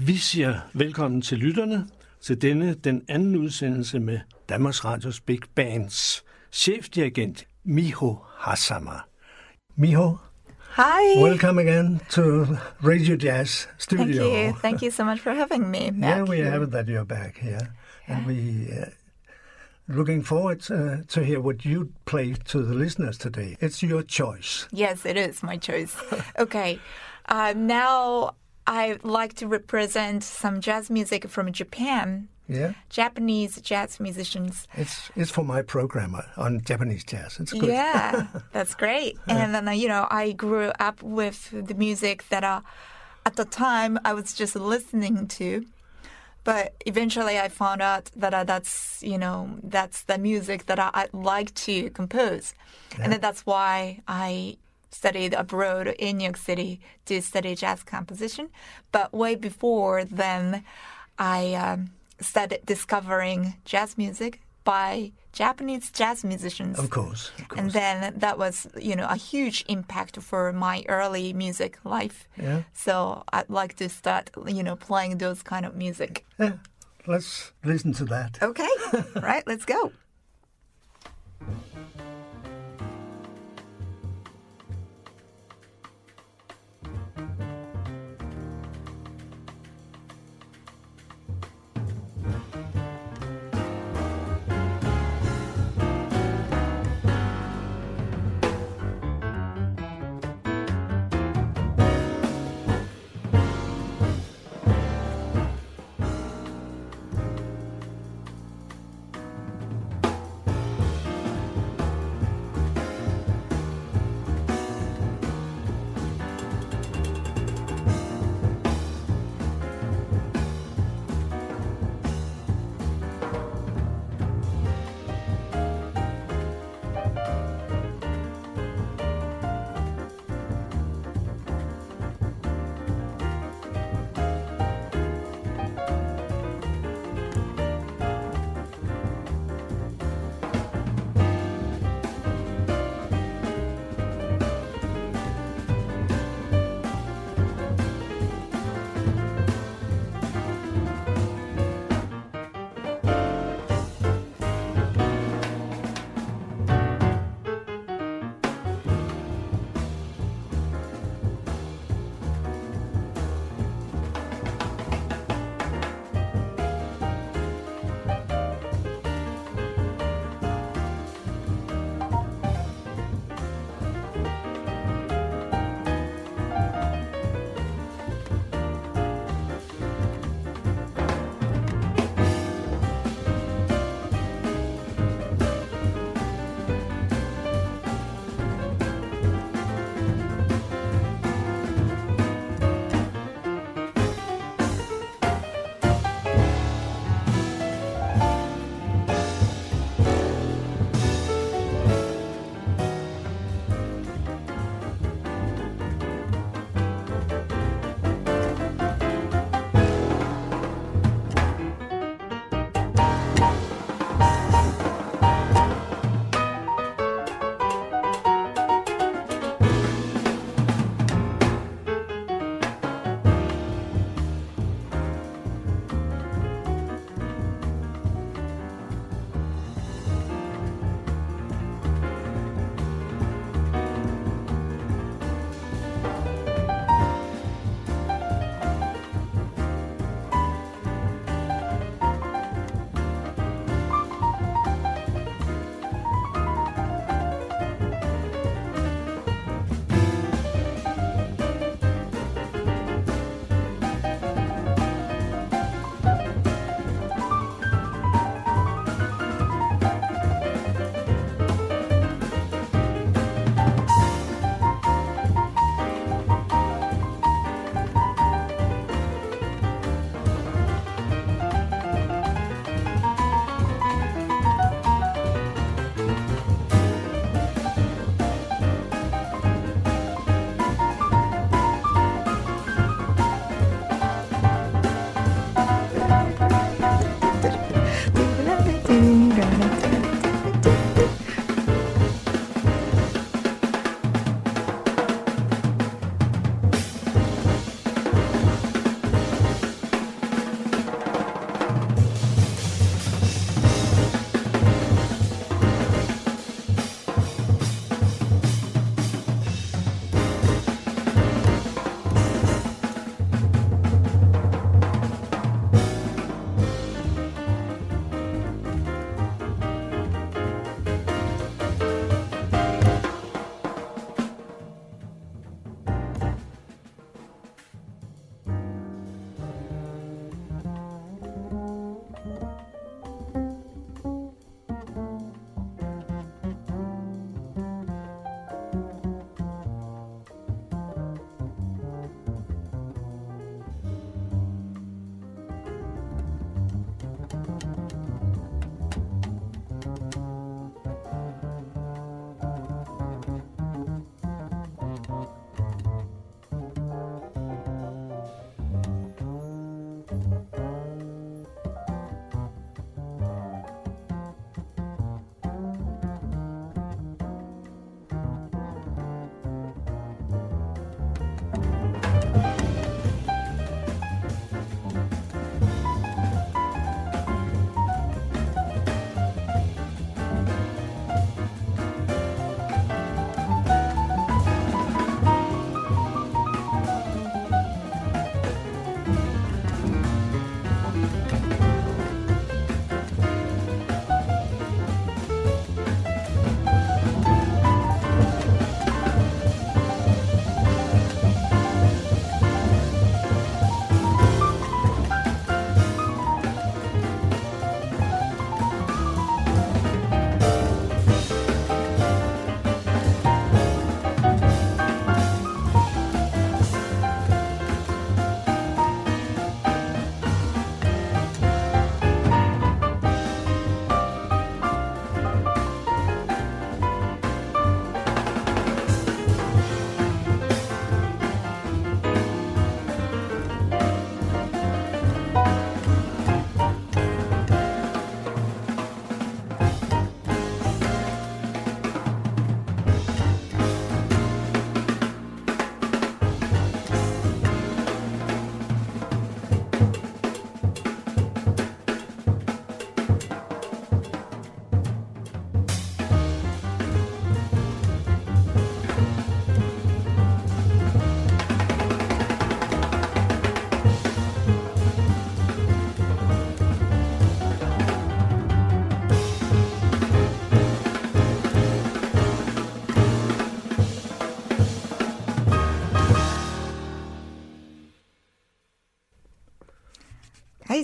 Vi siger velkommen til lytterne til denne, den anden udsendelse med Danmarks Radios Big Bands chefdirigent Miho Hazama. Miho, Hi. welcome again to Radio Jazz Studio. Thank you. Thank you so much for having me. Back yeah, we here. have that you're back here. And we uh, looking forward uh, to hear what you play to the listeners today. It's your choice. Yes, it is my choice. okay. Uh, now I like to represent some jazz music from Japan. Yeah, Japanese jazz musicians. it's it's for my program uh, on Japanese jazz. It's good. Yeah, that's great. And then, uh, you know, I grew up with the music that uh, at the time I was just listening to. But eventually I found out that uh, that's, you know, that's the music that I, I like to compose. And then that's why I studied abroad in New York City to study jazz composition. But way before then, I um, started discovering jazz music by Japanese jazz musicians. Of course, of course. And then that was, you know, a huge impact for my early music life. Yeah. So I'd like to start, you know, playing those kind of music. yeah, let's listen to that. Okay, right, let's go.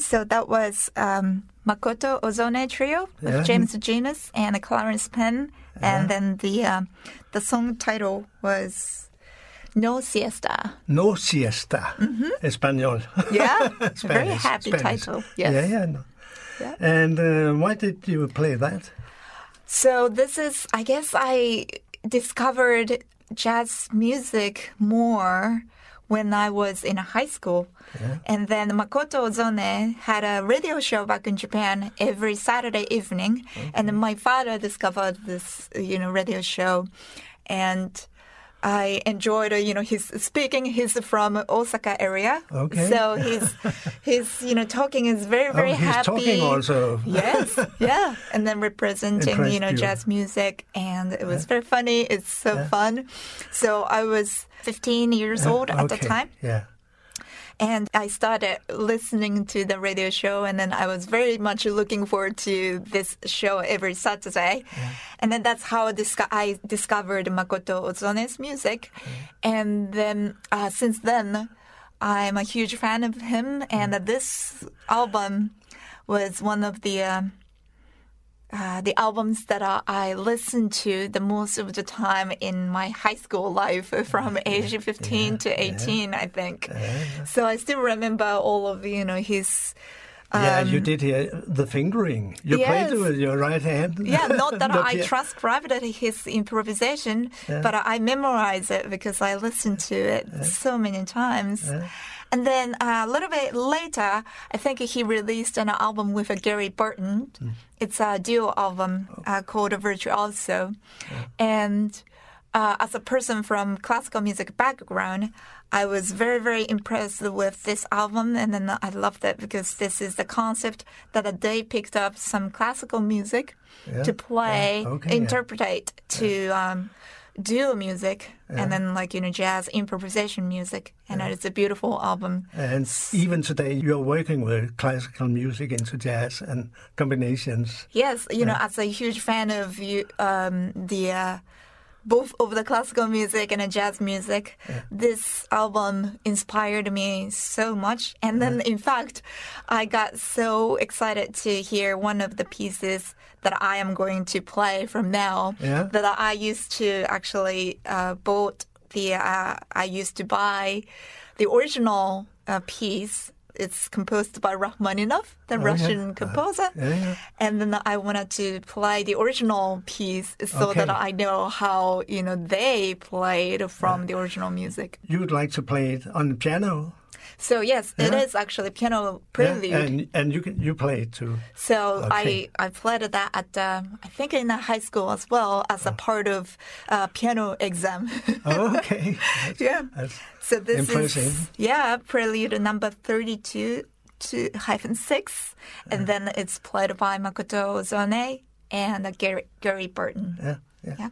So that was um, Makoto Ozone Trio with Yeah. James Genus and Clarence Penn, and then the um, the song title was No Siesta. No siesta. Espanol. Yeah, very happy Spanish. title. Yes. Yeah, yeah. No. Yeah. And uh, why did you play that? So this is, I guess, I discovered jazz music more when I was in high school. And then Makoto Ozone had a radio show back in Japan every Saturday evening. And my father discovered this, you know, radio show. And I enjoyed, uh, you know, his speaking. He's from Osaka area. Okay. So he's his, you know, talking is very, very oh, he's happy. talking also. Yes, yeah. And then representing, you know, you. jazz music. And it was very funny. It's so fun. So I was 15 years old at the time. Yeah. And I started listening to the radio show, and then I was very much looking forward to this show every Saturday. And then that's how I, disco- I discovered Makoto Ozone's music. And then uh, since then, I'm a huge fan of him, and this album was one of the. um uh, the albums that uh, I listened to the most of the time in my high school life from age 15 to 18, I think. So I still remember all of, you know, his. yeah, you um, did hear the fingering. You Yes. played with your right hand. Yeah, not that I transcribed his improvisation, but I memorized it because I listened to it so many times. And then uh, a little bit later, I think he released an album with uh, Gary Burton. It's a duo album uh, called Virtuosi. And uh, as a person from classical music background, I was very, very impressed with this album, and then I loved it because this is the concept that they picked up some classical music Yeah, to play, yeah, okay, yeah. interpret to um, duo music, and then like you know jazz improvisation music, and it's a beautiful album. And even today, you're working with classical music into jazz and combinations. Yes, you know, as a huge fan of you, um, the uh, both of the classical music and the jazz music, this album inspired me so much. And then, in fact, I got so excited to hear one of the pieces that I am going to play from now. Yeah. That I used to actually uh, bought the. Uh, I used to buy the original uh, piece. It's composed by Rachmaninoff, the Oh, yeah. Russian uh, composer. Yeah, yeah. And then I wanted to play the original piece so Okay. that I know how, you know, they played from uh, the original music. You would like to play it on the piano. So yes, it Yeah. is actually piano Yeah, prelude. and and you can you play it too. so Okay. I, I played that at, um, I think in the high school as well as a part of uh, piano exam. Oh, okay. That's- yeah. that's- So this Impressive. is, yeah, prelude number 32 to hyphen 6. And then it's played by Makoto Ozone and uh, Gary, Gary Burton. yeah, yeah. Yeah.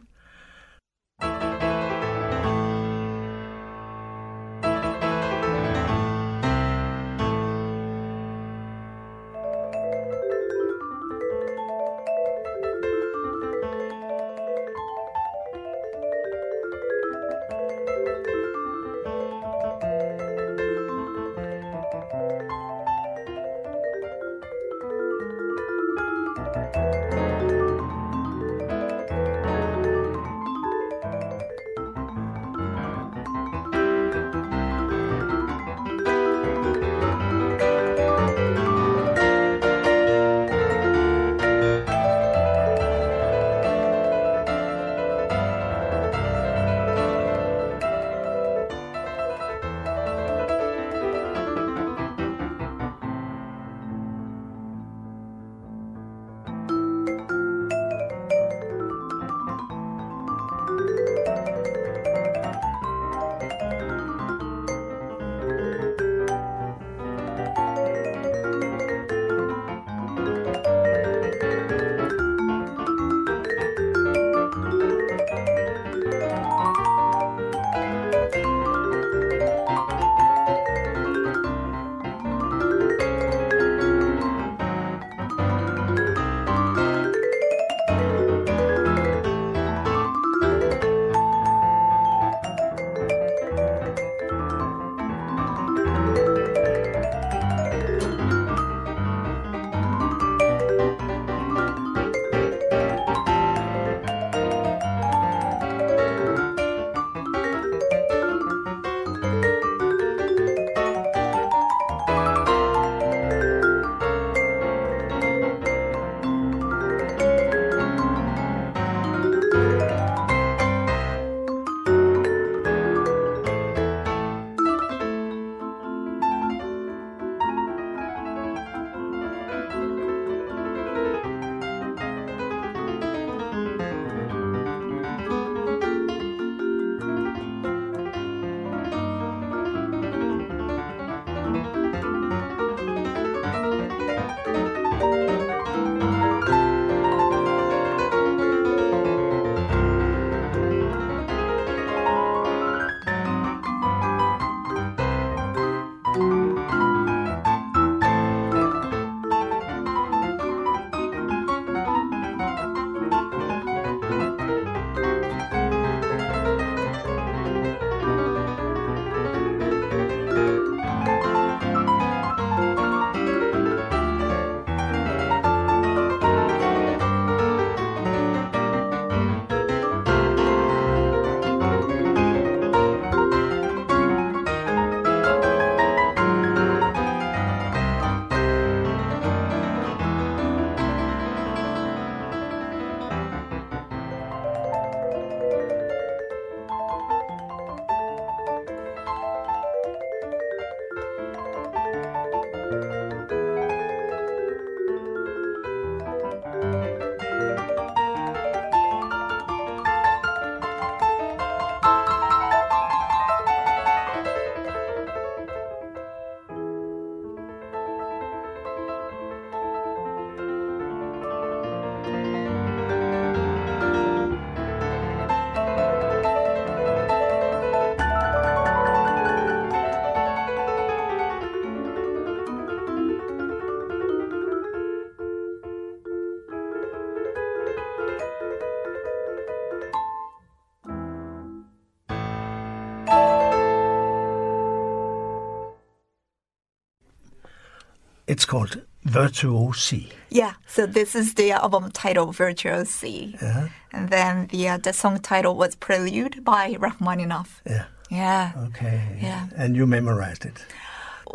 It's called Virtuosi. Yeah, so this is the album title, Virtuosi. Yeah. And then the uh, the song title was Prelude by Rachmaninoff. Yeah. Yeah. Okay. Yeah. And you memorized it.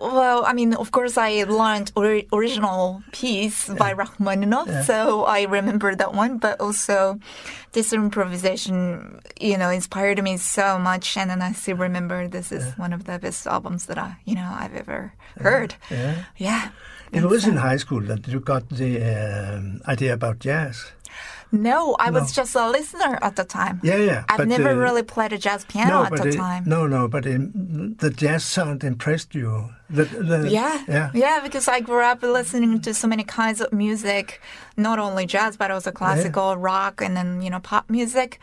Well, I mean, of course, I learned ori- original piece by Rachmaninoff, so I remember that one. But also, this improvisation, you know, inspired me so much, and then I still remember this is one of the best albums that I, you know, I've ever heard. Yeah. Yeah. It was in high school that you got the um, idea about jazz. No, I was just a listener at the time. Yeah, yeah. I've but, never uh, really played a jazz piano at the it- time. No, no, but um, the jazz sound impressed you. The, the, Yeah, yeah, because I grew up listening to so many kinds of music, not only jazz but also classical, rock, and then you know pop music.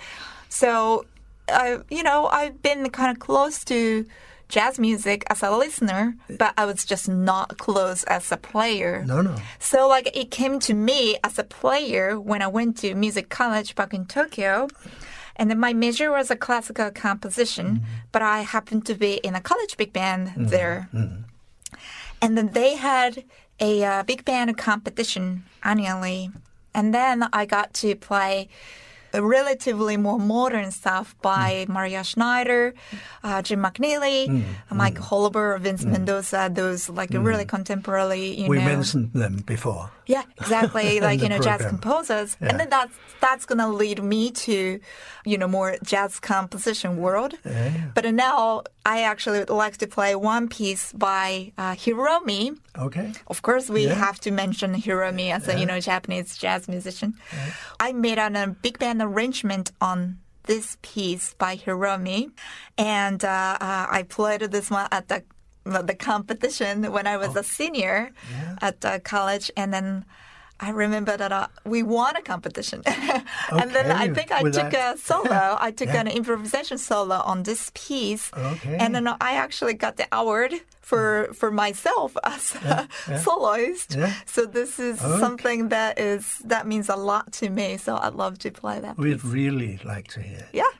So, I, you know, I've been kind of close to jazz music as a listener, but I was just not close as a player. No, no. So, like, it came to me as a player when I went to music college back in Tokyo. And then my major was a classical composition, mm-hmm. but I happened to be in a college big band mm-hmm. there. Mm-hmm. And then they had a uh, big band competition annually. And then I got to play relatively more modern stuff by mm. Maria Schneider, uh, Jim McNeely, mm. uh, Mike mm. Holober, Vince Mendoza, those like really contemporary, you We know. mentioned them before. Yeah, exactly. Like you know, jazz composers, Yeah. and then that's that's gonna lead me to, you know, more jazz composition world. Yeah. But now I actually would like to play one piece by uh, Hiromi. Okay. Of course, we have to mention Hiromi as a you know Japanese jazz musician. I made an, a big band arrangement on this piece by Hiromi, and uh, uh, I played this one at the the competition when I was a senior at uh, college, and then. I remember that uh, we won a competition, and then I think I with took that. a solo. I took Yeah. an improvisation solo on this piece, Okay. and then I actually got the award for for myself as a soloist. Yeah. So this is Okay. something that is that means a lot to me. So I'd love to play that. We'd piece. really like to hear. Yeah.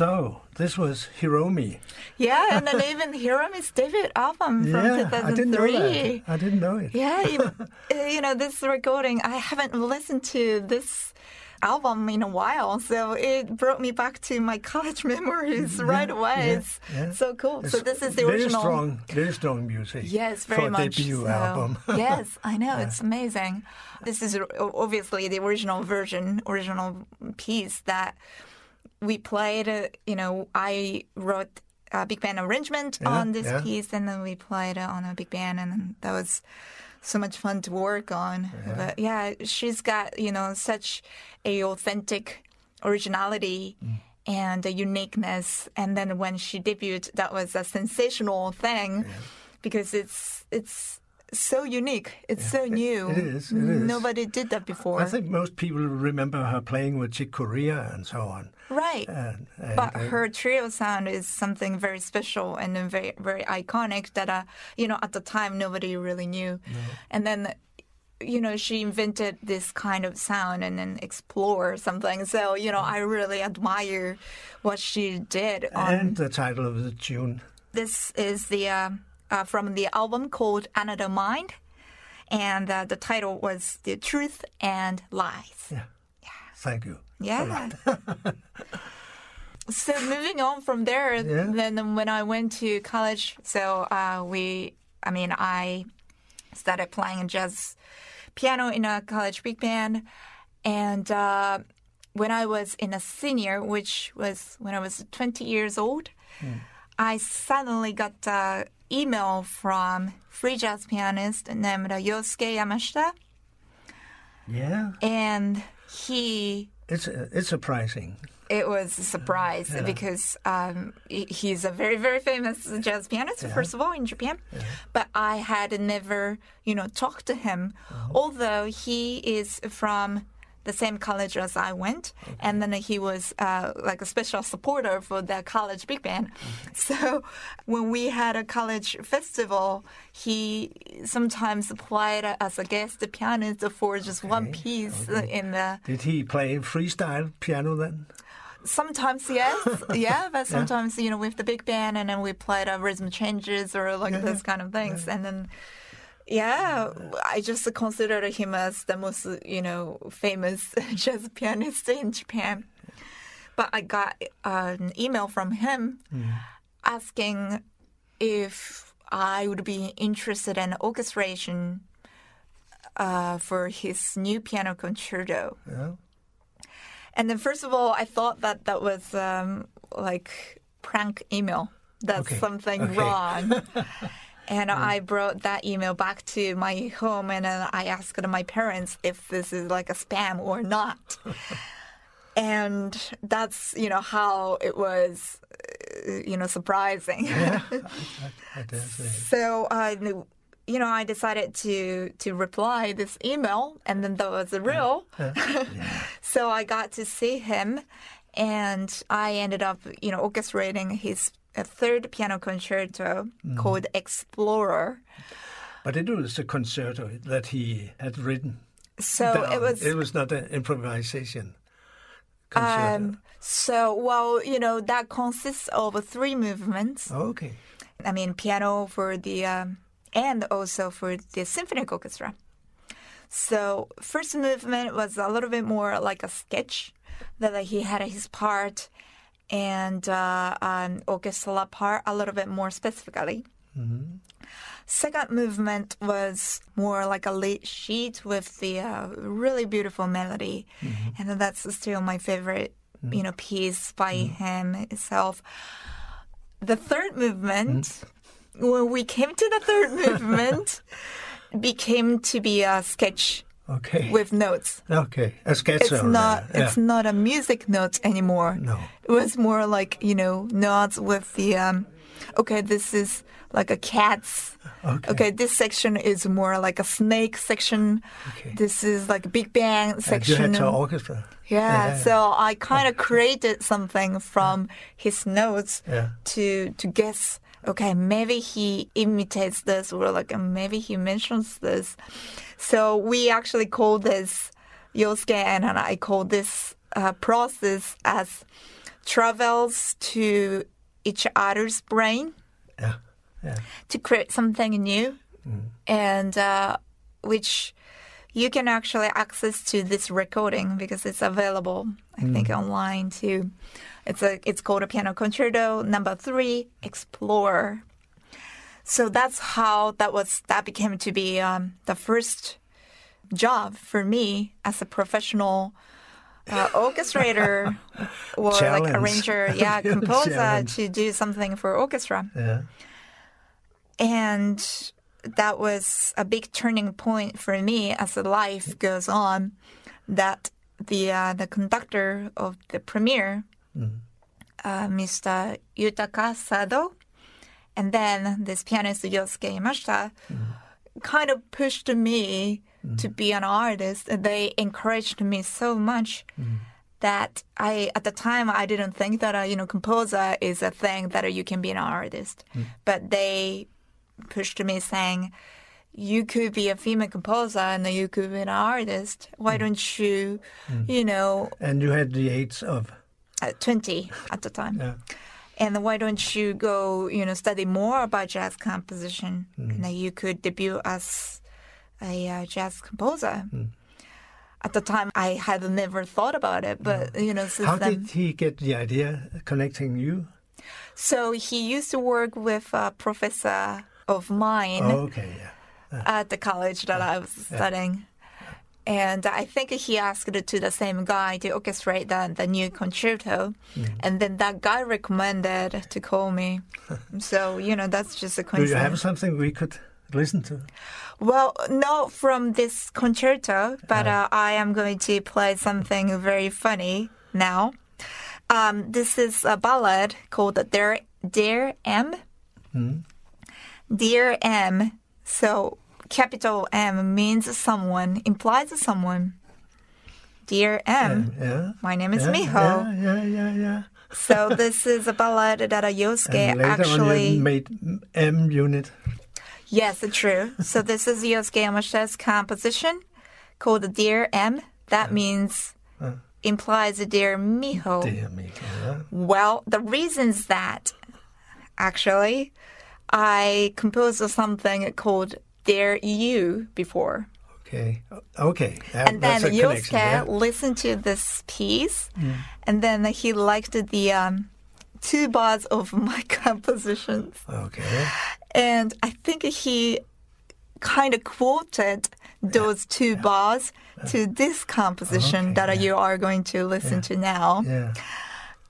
So this was Hiromi. Yeah, and then even Hiromi's debut album from yeah, 2003. I didn't know that. I didn't know it. Yeah, you, you know, this recording, I haven't listened to this album in a while, so it brought me back to my college memories right away. yeah, it's yeah. so cool. so this is the very original. strong, very strong music. Yes, very a much. debut so. album. yes, I know it's amazing. This is obviously the original version, original piece that we played. Uh, you know, I wrote a big band arrangement Yeah, on this yeah. piece, and then we played it on a big band, and that was so much fun to work on. But yeah, she's got you know such a authentic originality. Mm. And a uniqueness, and then when she debuted, that was a sensational thing, because it's it's so unique. It's so new. it is, it is. Nobody did that before. I think most people remember her playing with Chick Corea and so on. Right. And, and, but her trio sound is something very special and very very iconic that uh, you know at the time nobody really knew. And then you know she invented this kind of sound and then explore something. So you know I really admire what she did on and the title of the tune. this is the uh, uh, from the album called Another Mind, and uh, the title was "The Truth and Lies." Yeah. Thank you. Yeah. so moving on from there, Yeah. then when I went to college, so uh, we, I mean, I started playing jazz piano in a college big band, and uh, when I was in a senior, which was when I was 20 years old, I suddenly got an email from free jazz pianist named Yosuke Yamashita, Yeah. and he It's uh, it's surprising. it was a surprise because um, he's a very very famous jazz pianist first of all in Japan, but I had never you know talked to him, although he is from the same college as I went, and then he was uh, like a special supporter for the college big band. So when we had a college festival, he sometimes played as a guest pianist for just one piece okay. in the Did he play freestyle piano then? Sometimes yes, yeah, but sometimes you know with the big band, and then we played uh, rhythm changes or like Yeah, those kind of things, and then yeah, I just considered him as the most you know famous jazz pianist in Japan. But I got an email from him asking if I would be interested in orchestration uh, for his new piano concerto. Yeah. And then, first of all, I thought that that was um, like prank email. That's Okay, something okay. wrong. and I brought that email back to my home, and then I asked my parents if this is like a spam or not. and that's you know how it was, uh, you know, surprising. Yeah. I, I, I dare say. So I, knew- you know, I decided to to reply this email, and then that was a real. so I got to see him, and I ended up, you know, orchestrating his uh, third piano concerto called Explorer. But it was a concerto that he had written. So down. it was It was not an improvisation. Concerto. um, so well, you know, that consists of three movements. okay. I mean, piano for the um, and also for the symphonic orchestra. So first movement was a little bit more like a sketch that he had his part and uh, um, orchestra part a little bit more specifically. Second movement was more like a lead sheet with the uh, really beautiful melody, and that's still my favorite, you know, piece by him itself. The third movement, when we came to the third movement, became to be a sketch Okay. with notes. okay. A sketch. It's not. uh, It's not a music note anymore. No. It was more like you know notes with the. Um, okay, this is like a cat's. Okay. Okay, this section is more like a snake section. Okay. This is like a Big Bang And you section. had to orchestra. Yeah, so I kind of created something from his notes Yeah. to to guess. Okay, maybe he imitates this, or like maybe he mentions this. So we actually call this Yosuke and I call this uh, process as travels to each other's brain Ja. Ja. to create something new, and uh, which you can actually access to this recording because it's available, I think, online too. It's a it's called a piano concerto number three, Explore. So that's how that was that became to be um, the first job for me as a professional uh, orchestrator or like arranger, yeah, composer Challenge. to do something for orchestra Ja. and that was a big turning point for me as the life goes on that the uh, the conductor of the premiere mm-hmm. uh, mr yutaka sado and then this pianist yosuke yamashita mm-hmm. kind of pushed me mm-hmm. to be an artist. They encouraged me so much that I at the time I didn't think that a you know composer is a thing that you can be an artist, but they pushed to me saying you could be a female composer and you could be an artist. Why mm. don't you, mm. you know, And you had the age of uh, twenty at the time, yeah. and why don't you go you know study more about jazz composition mm. and then you could debut as a uh, jazz composer. At the time, I had never thought about it, but you know, since How then, did he get the idea connecting you? So he used to work with a professor of mine Oh, okay, yeah. at the college that I was studying. And I think he asked it to the same guy to orchestrate the, the new concerto. And then that guy recommended to call me. so, you know, that's just a coincidence. Do you have something we could listen to? Well, not from this concerto, but uh, I am going to play something very funny now. Um, this is a ballad called Dear, Dear M. Dear M. So, capital M means someone, implies someone. Dear M. Yeah. My name is yeah, Miho. Yeah, yeah, yeah, yeah. So, this is a ballad that Yosuke And later on actually. you made M unit. Yes, true. so this is Yosuke Yamashita's composition called Dear M. That means uh. implies Dear Miho. Dear me. Yeah. Well, the reason's that actually I composed something called Dear You before. Okay. Okay. That- And then that's a connection, Yosuke yeah. listened to this piece and then he liked the um, two bars of my compositions. Okay. And I think he kind of quoted those two bars to this composition Okay, that yeah. you are going to listen to now. Yeah.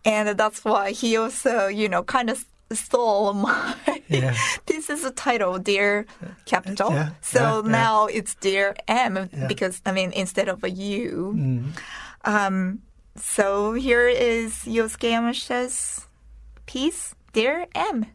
And that's why he also, you know, kind of stole my. Yeah. this is a title, Dear Capital. Yeah, So yeah, now it's Dear M because, I mean, instead of a U. Mm. Um, so here is Yosuke Yamashita's piece, Dear M.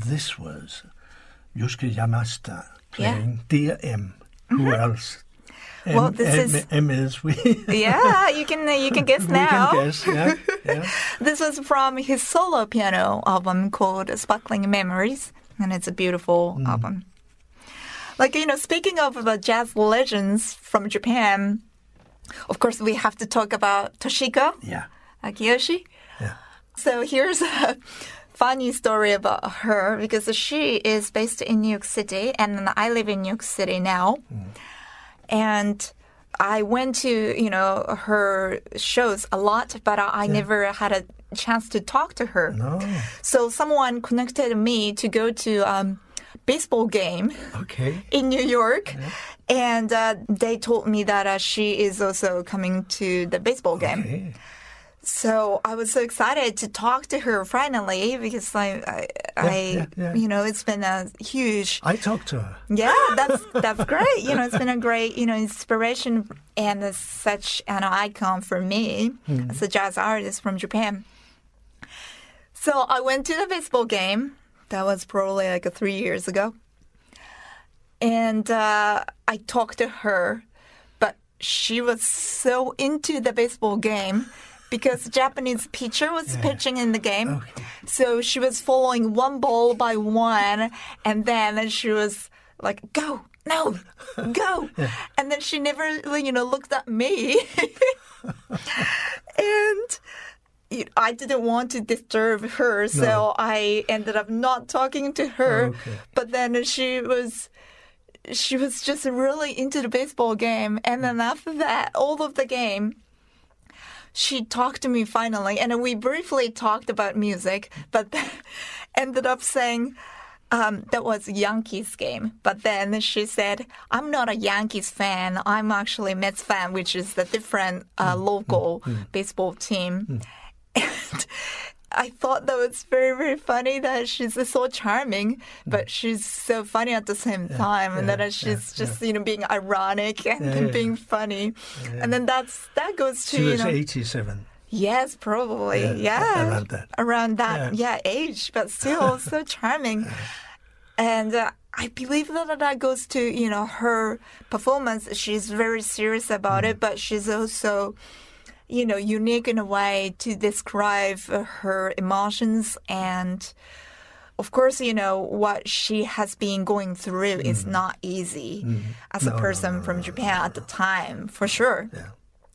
this was Yosuke Yamashita Yeah. playing Dear M. Who mm-hmm. else? M, Well, this M, is- M is we. yeah, you can uh, you can guess now. can guess. Yeah, yeah. This was from his solo piano album called Sparkling Memories, and it's a beautiful mm. album. Like, you know, speaking of the jazz legends from Japan, of course, we have to talk about Toshiko yeah. Akiyoshi. Yeah. So here's a funny story about her because she is based in New York City and I live in New York City now. And I went to, you know, her shows a lot, but I, I never had a chance to talk to her. No. So someone connected me to go to um baseball game Okay. in New York. And uh, they told me that uh, she is also coming to the baseball game. So I was so excited to talk to her finally because I, I, I yeah, yeah. you know, it's been a huge, I talked to her. yeah, that's that's great. You know, it's been a great, you know, inspiration and such an icon for me as a jazz artist from Japan. So I went to the baseball game. That was probably like three years ago, and uh, I talked to her, but she was so into the baseball game because the Japanese pitcher was pitching in the game. Okay. So she was following one ball by one, and then she was like, "Go, no, go," and then she never, you know, looked at me, and I didn't want to disturb her, so No. I ended up not talking to her. Oh, okay. But then she was. She was just really into the baseball game, and then after that, all of the game, she talked to me finally, and we briefly talked about music, but ended up saying um, that was Yankees game. But then she said, "I'm not a Yankees fan. I'm actually Mets fan, which is the different uh, local baseball team." And I thought that was very, very funny that she's so charming, but she's so funny at the same time, and yeah, that she's yeah, just you know being ironic and Yeah, yeah. being funny, and then that's that goes to She you was know 87. yes probably Yeah, yeah, around that. around that Yeah. yeah, age, but still so charming, and. Uh, I believe that that goes to you know her performance. She's very serious about Mm. it, but she's also you know, unique in a way to describe her emotions and of course, you know, what she has been going through is not easy as a Mm. No, no, person no, from no, Japan at the time, for sure. Yeah.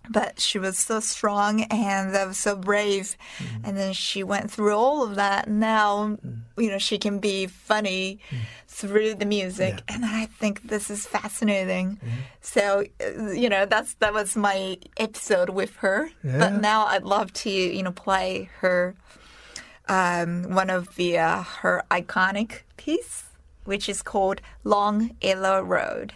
But she was so strong and uh, so brave. Mm. And then she went through all of that. Now, you know, she can be funny through the music. Mm. Yeah. And I think this is fascinating. So, uh, you know, that's that was my episode with her. Yeah. But now I'd love to, you know, play her um, one of the uh, her iconic piece, which is called Long Yellow Road.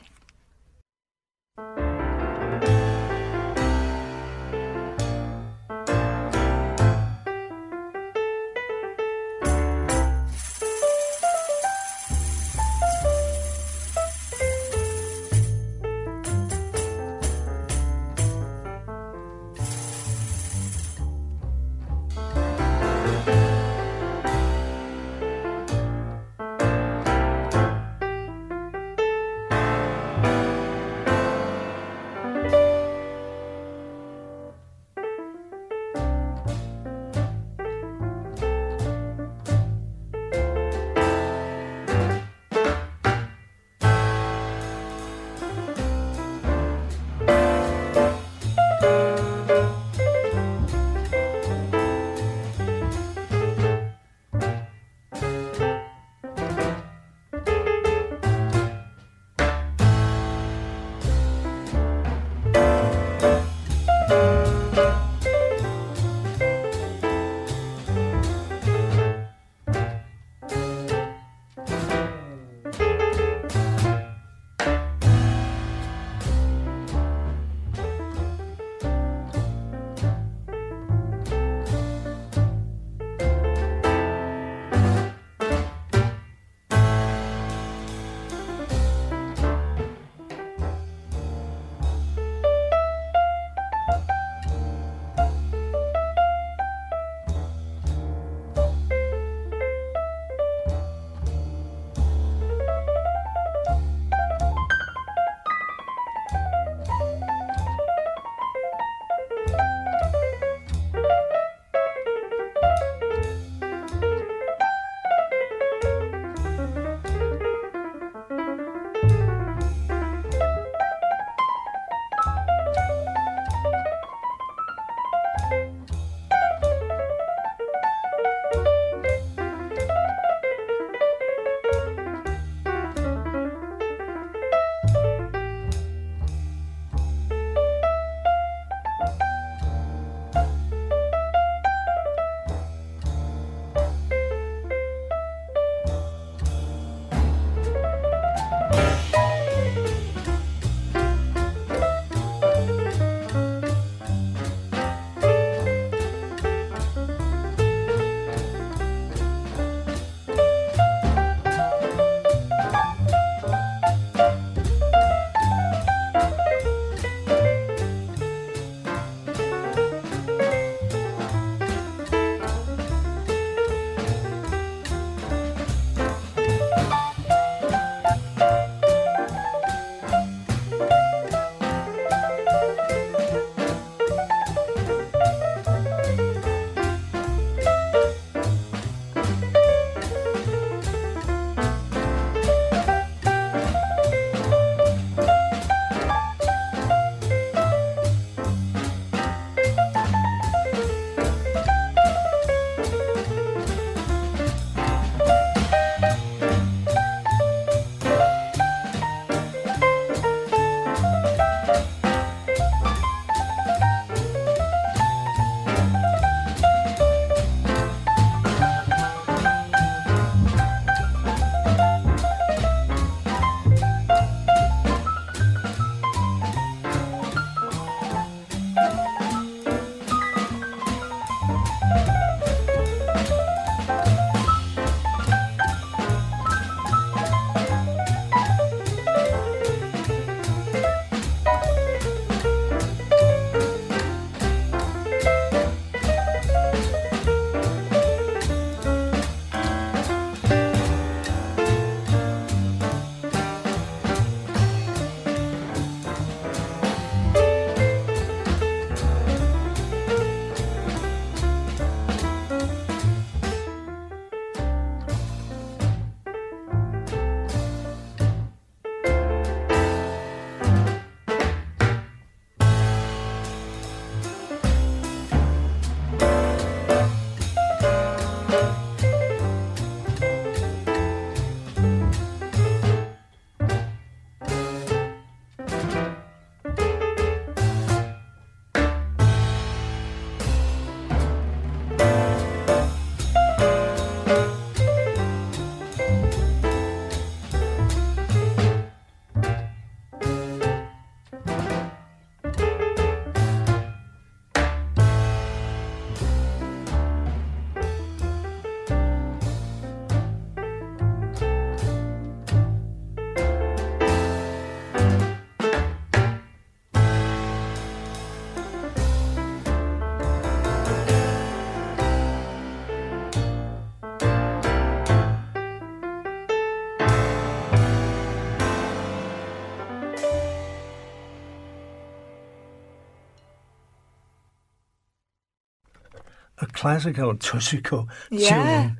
Classical Toshiko Yeah. tune,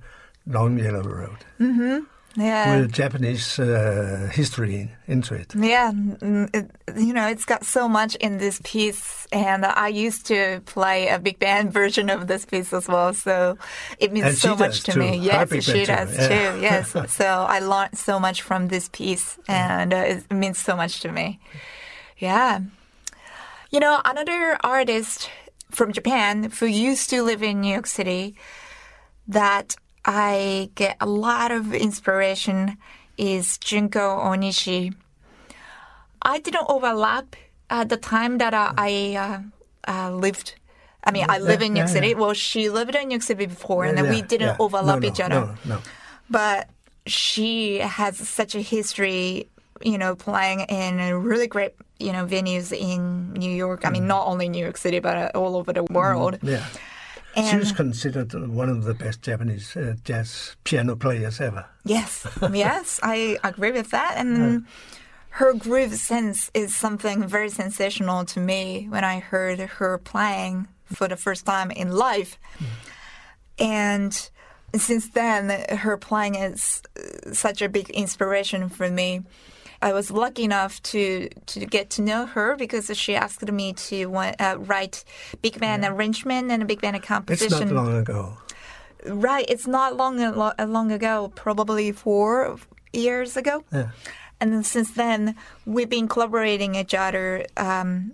Long Yellow Road, Yeah. with Japanese uh, history into it. Yeah, it, you know, it's got so much in this piece, and I used to play a big band version of this piece as well, so it means And so much to too. me. Yes, she band too, does yeah. too. Yes, so I learned so much from this piece, and uh, it means so much to me. Yeah, you know, another artist from Japan who used to live in New York City that I get a lot of inspiration is Junko Onishi. I didn't overlap at the time that uh, I uh, uh, lived. I mean, I live in New York City. Well, she lived in New York City before, and then we didn't overlap No, each no, other. No, no. But she has such a history, you know, playing in a really great, you know, venues in New York. I Mm. mean, not only New York City, but uh, all over the world. Yeah. she was considered one of the best Japanese uh, jazz piano players ever. Yes, yes, I agree with that. And her groove sense is something very sensational to me when I heard her playing for the first time in live. And since then, her playing is uh, such a big inspiration for me. I was lucky enough to, to get to know her because she asked me to uh, write big band arrangement and a big band composition. It's not long ago. Right, it's not long long ago, probably four years ago. Yeah. And since then, we've been collaborating each other. Um,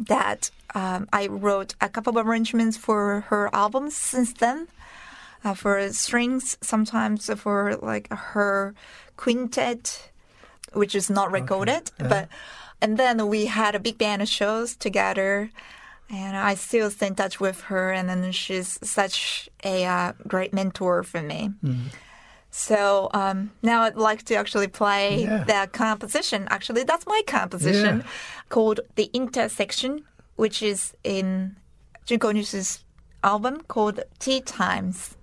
that um, I wrote a couple of arrangements for her albums since then, uh, for strings, sometimes for like her quintet, which is not recorded. But and then we had a big band of shows together, and I still stay in touch with her. And then she's such a uh, great mentor for me. So um, now I'd like to actually play Yeah. the composition. Actually, that's my composition Yeah. called The Intersection, which is in Junko Onishi's album called Tea Times.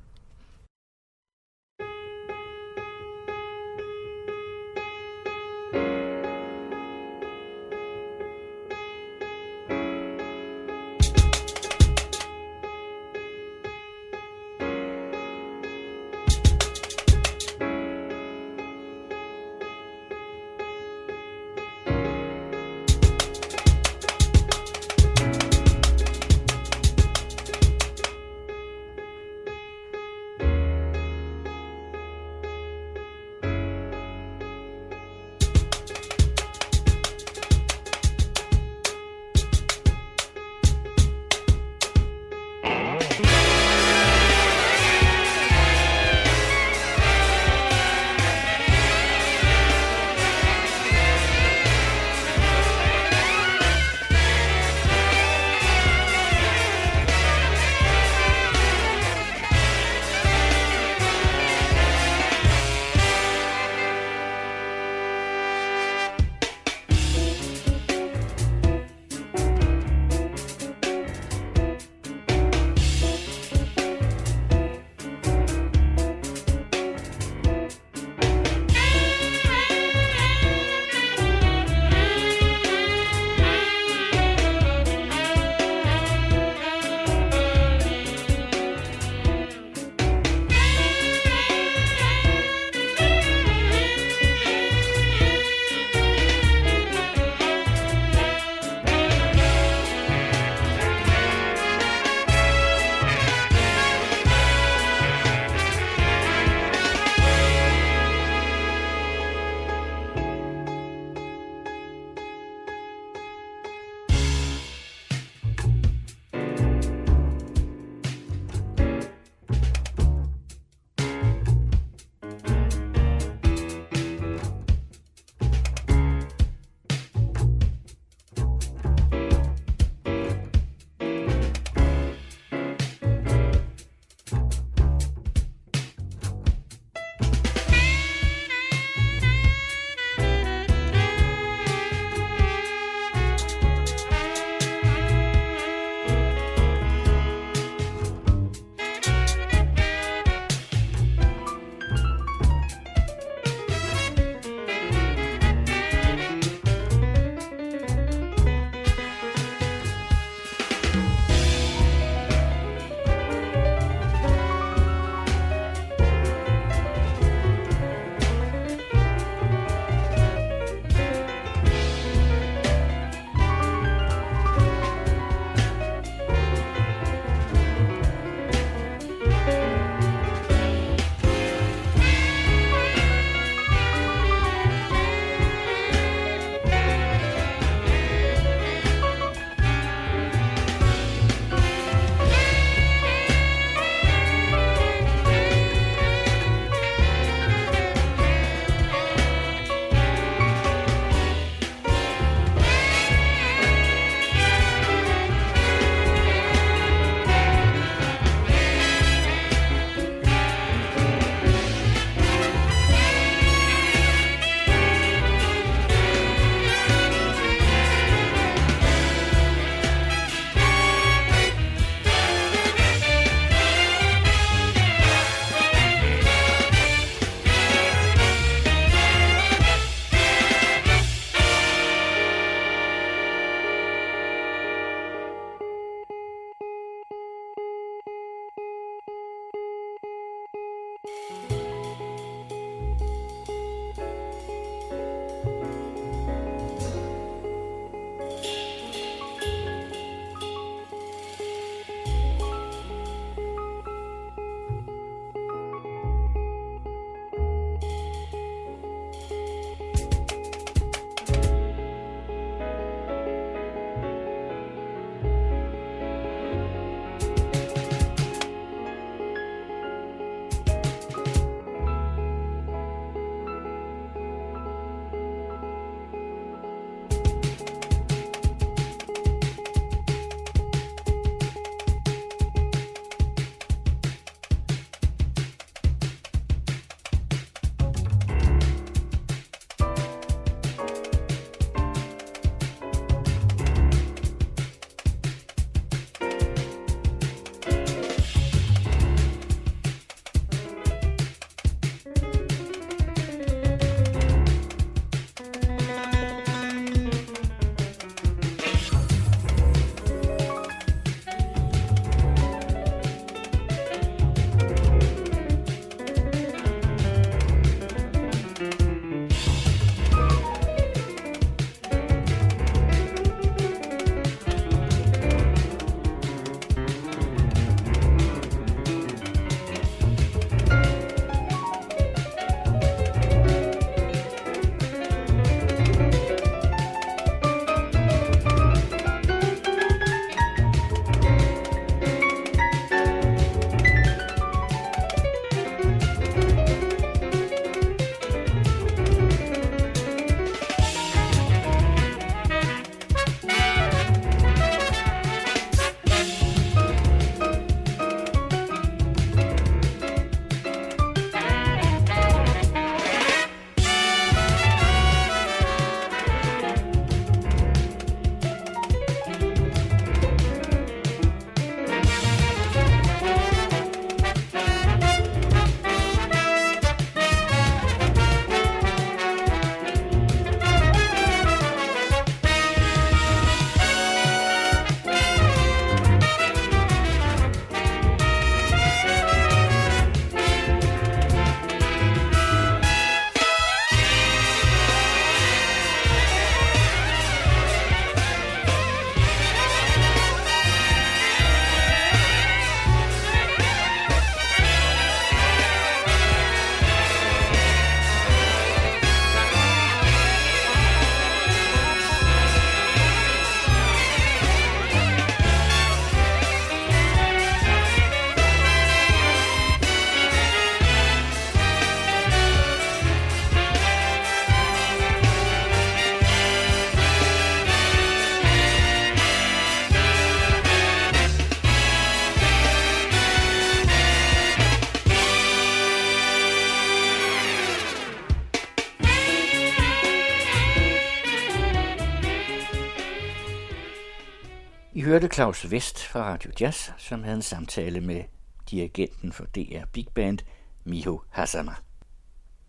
Hørte Claus Vest fra Radio Jazz, som havde en samtale med dirigenten for DR Big Band, Miho Hassama.